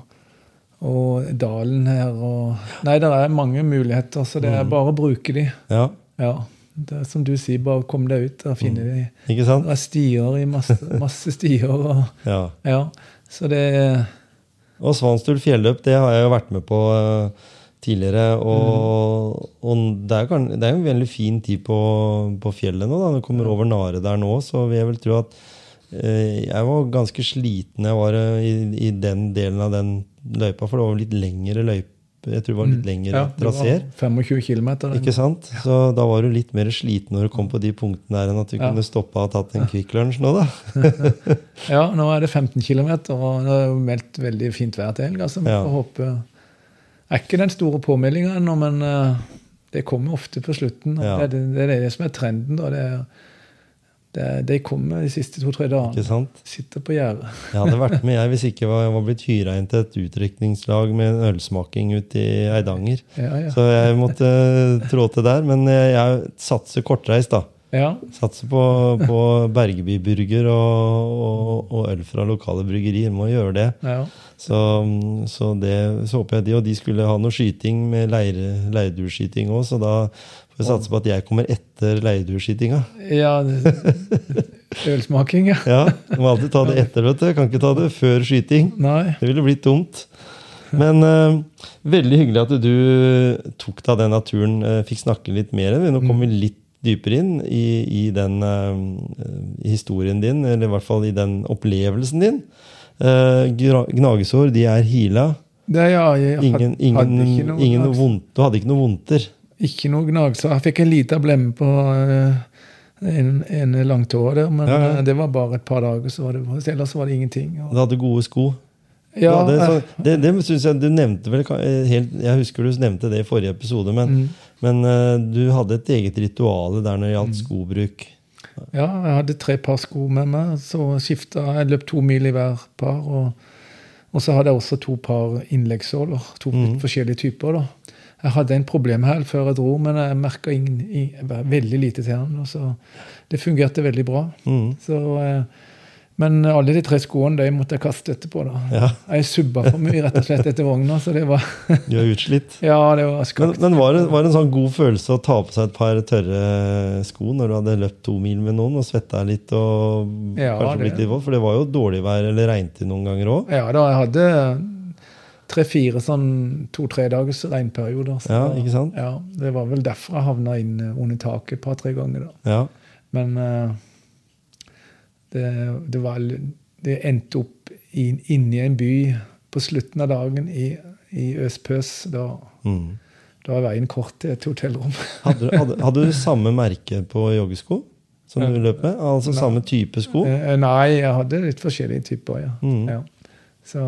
og dalen her og Nei, det er mange muligheter, så det Mm. er bare å bruke de. Ja, Ja. Det er som du sier, bare kom deg ut og finne de. ikke sant? Det er stier i masse, <laughs> masse stier og Ja. Ja. Så det Og Svanstul fjelløp, det har jeg jo vært med på eh, tidligere. Og, og det, er, kan- det er en veldig fin tid på, på fjellet nå. da, du kommer over Nare der nå, så vil jeg vel tro at eh, jeg var ganske sliten jeg var eh, i, i den delen av den løypa, for det var litt lengre løype. Jeg tror det var litt lengre Mm. ja, det traseer. 25 km. Ikke sant? Så da var du litt mer sliten når du kom på de punktene der, enn at du Ja. kunne stoppa og tatt en Kvikk Lunsj nå, da. <laughs> Ja, nå er det 15 km, og det er meldt veldig fint vær til helga. Så vi får håpe Det er ikke den store påmeldinga ennå, men eh, det kommer ofte på slutten. Ja. Det, er det, er det som er trenden. da, det er det, De kommer de siste to-tre dagene. sant? Sitter på gjerdet. <laughs> Jeg hadde vært med jeg hvis ikke var, jeg var blitt hyra inn til et utrykningslag med en ølsmaking ute i Eidanger. Ja, ja. Så jeg måtte trå til der. Men jeg, jeg satser kortreist, da. ja. Satser på, på Bergebyburger og, og, og øl fra lokale bryggerier. Må gjøre det. Så, så det så håper jeg de, og de skulle ha noe skyting med leire, leirdueskyting òg, så da får vi satse på at jeg kommer etter leirdueskytinga. ja Ølsmaking, ja. Ja, du må alltid ta det etter, vet du. Kan ikke ta det før skyting. Nei. Det ville blitt dumt. Men uh, veldig hyggelig at du tok deg den naturen, uh, fikk snakke litt mer. Nå kommer vi litt dypere inn i, i den uh, historien din, eller i hvert fall i den opplevelsen din. Uh, gnagesår, de er heala. Det, ja, jeg Ingen, ingen, hadde ikke noe ingen noe vondt, du hadde ikke noe vondter. Ikke noe gnagsår. Jeg fikk en liten blemme på, eh, en, en langtåre der, men Ja, ja. eh, det var bare et par dager, så var det, ellers var det ingenting. Og, Du hadde gode sko. ja, hadde, så, eh, det det synes jeg du nevnte vel eh, helt, Jeg husker du nevnte det i forrige episode, men, mm. men eh, du hadde et eget ritual der når det gjaldt skobruk. Ja, jeg hadde tre par sko med meg, så skifta Jeg løp to mil i hver par. Og, og så hadde jeg også to par innleggssåler. To mm. forskjellige typer. da. Jeg hadde en problemhæl før jeg dro, men jeg merka veldig lite til den. og Så det fungerte veldig bra. Mm. Så, eh, men alle de tre skoene de måtte jeg kaste etterpå. da. Ja, Jeg subba for mye rett og slett etter vogna. så det var, <laughs> du er utslitt. ja, det var Men, skakt. men var, det, var det en sånn god følelse å ta på seg et par tørre sko når du hadde løpt to mil med noen og svetta litt og Ja, kanskje blitt litt våt? For det var jo dårlig vær eller regntid noen ganger òg. Ja da, jeg hadde tre-fire sånn to-tre dagers regnperioder. så- Ja, ikke sant? Ja, Det var vel derfor jeg havna inn under taket et par-tre ganger. da. Ja. Men eh, det, det var Det endte opp inn, inni en by på slutten av dagen i, i øspøs. Da, Mm. da var veien kort til et hotellrom. <laughs> Hadde, du- hadde, hadde du samme merke på joggesko som du løp med? Altså samme type sko? Eh, Nei, jeg hadde litt forskjellige typer, ja. Mm. ja. Så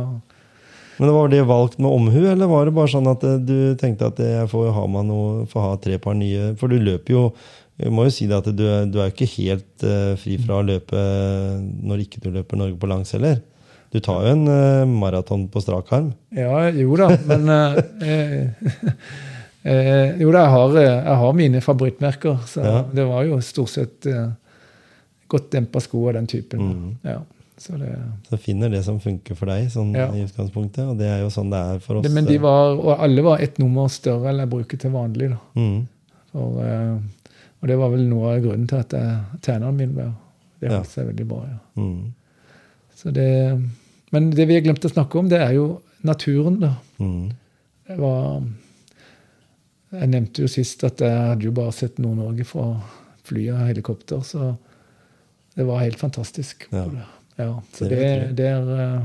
Men Var det valgt med omhu, eller var det bare sånn at eh, du tenkte at eh, jeg får ha noe, får ha tre par nye? For du løper jo jeg må jo si det at du, du er jo ikke helt uh, fri fra å løpe når ikke du løper Norge på langs heller. Du tar jo en uh, maraton på strak arm. Ja, jo da, men uh, eh, <laughs> eh, Jo da, jeg har, eh, jeg har mine favorittmerker. Så Ja. det var jo stort sett eh, godt dempa sko av den typen. Mm. Ja, så det, Så finner det som funker for deg, sånn Ja. i utgangspunktet. Og det er jo sånn det er for oss. det, men de var, og alle var ett nummer større enn jeg bruker til vanlig. da. mm. For, eh, og det var vel noe av grunnen til at tjeneren min ble var Det holdt seg veldig bra. ja. Mm. Så det, men det vi har glemt å snakke om, det er jo naturen. da. Mm. Det var Jeg nevnte jo sist at jeg hadde jo bare sett Nord-Norge fra fly og helikopter, så det var helt fantastisk. Ja. Ja, så Det det, er eh,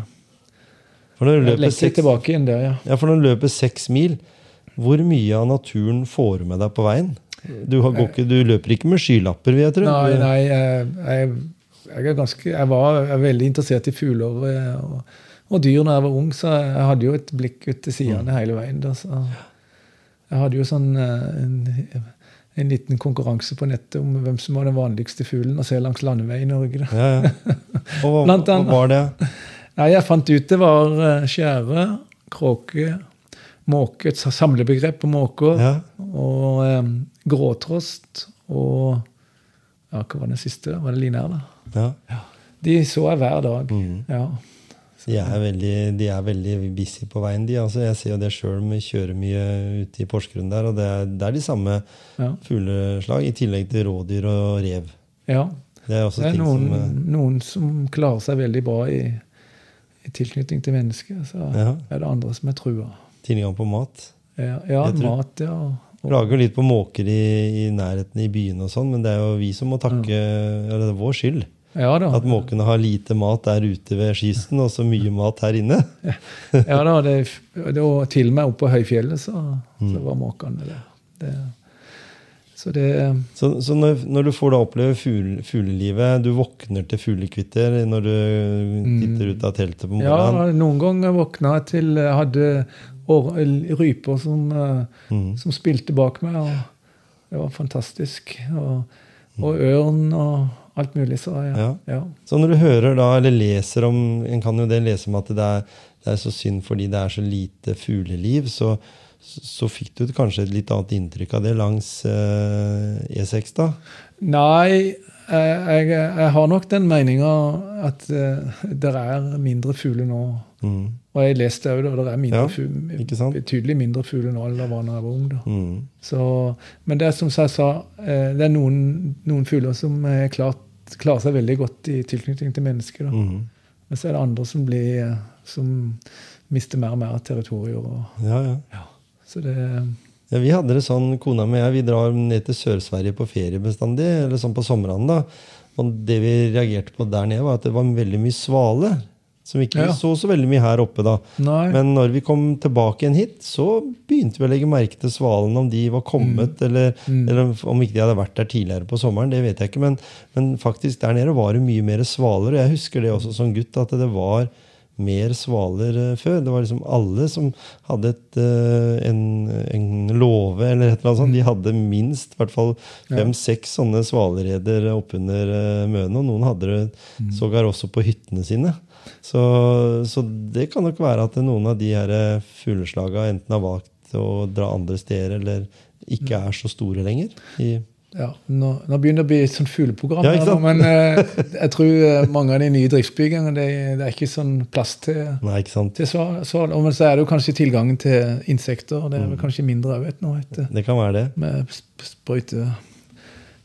For når du løper seks tilbake igjen der, ja. Ja, for når du løper seks mil, hvor mye av naturen får du med deg på veien? Du, ikke, du løper ikke med skylapper, vil jeg tro? Nei, nei, jeg, jeg, jeg ganske Jeg var veldig interessert i fugler eh, og, og dyr da jeg var ung, så jeg hadde jo et blikk ut til Mm. sidene hele veien. Da, så jeg hadde jo sånn eh, en, en liten konkurranse på nettet om hvem som var den vanligste fuglen å se langs landeveien i Norge. Ja, ja. <laughs> Og hva, hva var det? Nei, jeg fant ut det var eh, skjære, kråke, måke, et samlebegrep på måker, Ja. og gråtrost og ja, Hva var den siste? Var det linær, da? Ja. De så jeg hver dag. Mm. Ja. De er veldig, de er veldig busy på veien, de. Altså, jeg ser jo det sjøl, vi kjører mye ute i Porsgrunn der, og det er, det er de samme Ja. fugleslag, i tillegg til rådyr og rev. ja. Det er også Det er ting noen, som eh, noen som klarer seg veldig bra i, i tilknytning til mennesker. Så Ja. er det andre som er trua. Tilgang på mat. Ja, ja mat, ja. Og, lager jo litt på måker i, i nærheten i byene og sånn, men det er jo vi som må takke Eller det er vår skyld. ja. At måkene har lite mat der ute ved kysten, og så mye mat her inne. Ja da, det, det var til og med oppe på høyfjellet så, Mm. så var måkene der. Det, så det Så, så når, når du får da oppleve fuglelivet, du våkner til fuglekvitter når du titter ut av teltet på morgenen? Ja, noen ganger våkna jeg til hadde ryper som, eh, Mm. som spilte bak meg. og Det var fantastisk. Og, og ørn og alt mulig. Så ja. Ja. ja. Så når du hører da, eller leser om En kan jo det lese om at det er, det er så synd fordi det er så lite fugleliv, så, så fikk du kanskje et litt annet inntrykk av det langs eh, E6, da? Nei, jeg, jeg, jeg har nok den meninga at uh, det er mindre fugler nå. Mm. Og jeg leste òg det er mindre Ja, fugler, betydelig mindre fugler nå enn det var da jeg var ung. da. Mm. Så, men det er som jeg sa, eh, det er noen, noen fugler som eh, klart, klarer seg veldig godt i tilknytning til mennesker. Da. Mm. Men så er det andre som, blir, eh, som mister mer og mer territorier. Og, Ja, ja. så det Ja, vi hadde det sånn, Kona mi og jeg vi drar ned til Sør-Sverige på ferie bestandig, eller sånn på sommeren da. Og det vi reagerte på der nede, var at det var veldig mye svale. Som ikke Ja. så så veldig mye her oppe da. Nei. Men når vi kom tilbake igjen hit, så begynte vi å legge merke til svalene, om de var kommet, eller, eller om ikke de hadde vært der tidligere på sommeren. Det vet jeg ikke, men, men faktisk der nede var det mye mer svaler. Og jeg husker det også som gutt, at det var mer svaler eh, før. Det var liksom alle som hadde et, eh, en, en låve eller et eller annet sånt. De hadde minst i hvert fall fem-seks sånne svalereder oppunder uh, møene. Og noen hadde det sågar også på hyttene sine. Så, så det kan nok være at noen av de her eh, fugleslaga enten har valgt å dra andre steder, eller ikke er så store lenger. I, Ja, nå, nå begynner det å bli et sånt fugleprogram, Ja, her men eh, jeg tror eh, mange av de nye driftsbyggene det, det er ikke sånn plass til, nei, til så, så, Men så er det jo kanskje tilgangen til insekter. og Det er Mm. vel kanskje mindre òg, nå, etter, Det kan være det. med sprøyte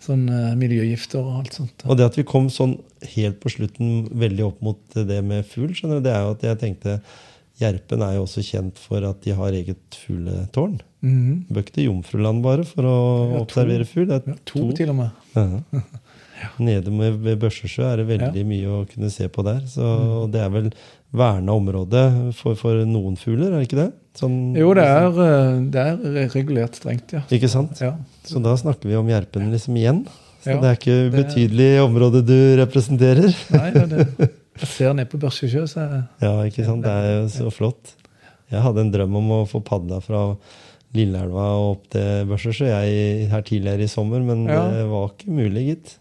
sånn eh, miljøgifter og alt sånt. Og det at vi kom sånn helt på slutten veldig opp mot det med fugl, skjønner du, det er jo at jeg tenkte Gjerpen er jo også kjent for at de har eget fugletårn. Mhm. Bør ikke til Jomfruland bare for å Ja, observere fugl. Det er Ja, to, til og med. Ja. <laughs> Nede ved Børsesjø er det veldig mye å kunne se på der. Så Mm. det er vel verna område for, for noen fugler, er det ikke det? Sånn, Jo, det er, eh, det er regulert strengt, ja. Ikke sant? ja. Så da snakker vi om Gjerpen liksom igjen. Så det er ikke ubetydelig område du representerer. Nei, det er det, <laughs> jeg ser ned på Børsesjø, så Ja, ikke sant? Det er jo så flott. Jeg hadde en drøm om å få padla fra Lilleelva og opp til Børsesjø jeg her tidligere i sommer, men Ja. det var ikke mulig, gitt.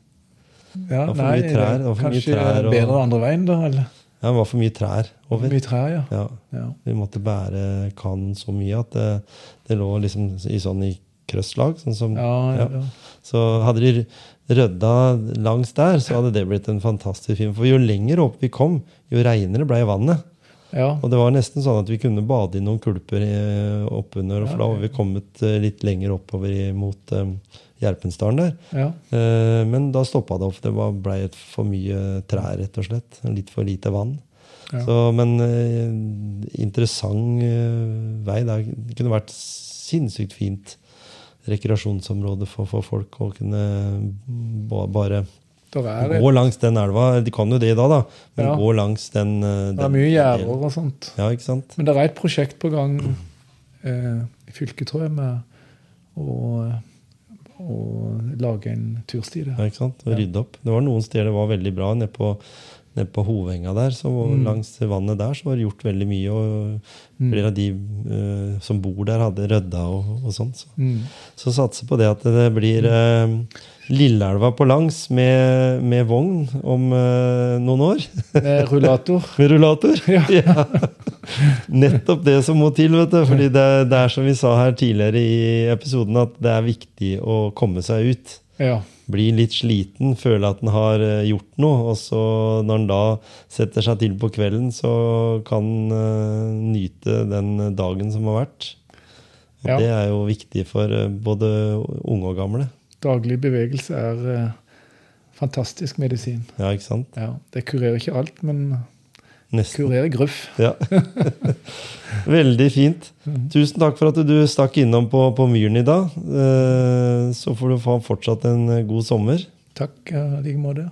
ja, Det var for mye trær, det var for mye kanskje trær og- bedre andre veien, da? eller? Ja, det var for mye trær over. Mye trær, ja. Ja, ja. vi måtte bære kanen så mye at det, det lå liksom i sånn i krøsslag. Sånn som, ja. ja. Så hadde de rydda langs der, så hadde det blitt en fantastisk film. For jo lenger opp vi kom, jo reinere ble vannet. ja. Og det var nesten sånn at vi kunne bade i noen kulper i- oppunder, for da var vi kommet eh, litt lenger oppover mot um, Gjerpensdalen der. ja. Eh, men da stoppa det opp. Det blei ble for mye trær, rett og slett. Litt for lite vann. Ja. Så, men eh, interessant eh, vei. Det kunne vært sinnssykt fint rekreasjonsområde for, for folk å kunne bare gå langs den elva. De kan jo det i dag, da, men Ja. gå langs den. den det er mye gjerder og sånt. Ja, ikke sant? Men det er et prosjekt på gang eh, i fylket, tror jeg, med å, å lage en tursti der. Ja, ikke sant? Og rydde opp. Det var noen steder det var veldig bra. Nede på, nede på Hovenga der, så Mm. langs vannet der, så var det gjort veldig mye. Og Mm. flere av de uh, som bor der, hadde rydda og, og sånn. Så. Mm. så satser på det at det blir uh, Lilleelva på langs med, med vogn om uh, noen år. Med rullator. <laughs> Med rullator. Ja. <laughs> Ja. Nettopp det som må til. vet du. Fordi det, det er som vi sa her tidligere i episoden, at det er viktig å komme seg ut. Ja. Bli litt sliten, føle at den har eh, gjort noe. Og så når den da setter seg til på kvelden, så kan en eh, nyte den dagen som har vært. Og Ja. Det er jo viktig for eh, både unge og gamle. Daglig bevegelse er fantastisk medisin. Ja, ikke sant? Ja, det kurerer ikke alt, men Nesten. Kurere gruff. Ja. <laughs> Veldig fint. Tusen takk for at du stakk innom på, på Myren i dag. Eh, Så får du få fortsatt en god sommer. Takk i like måte.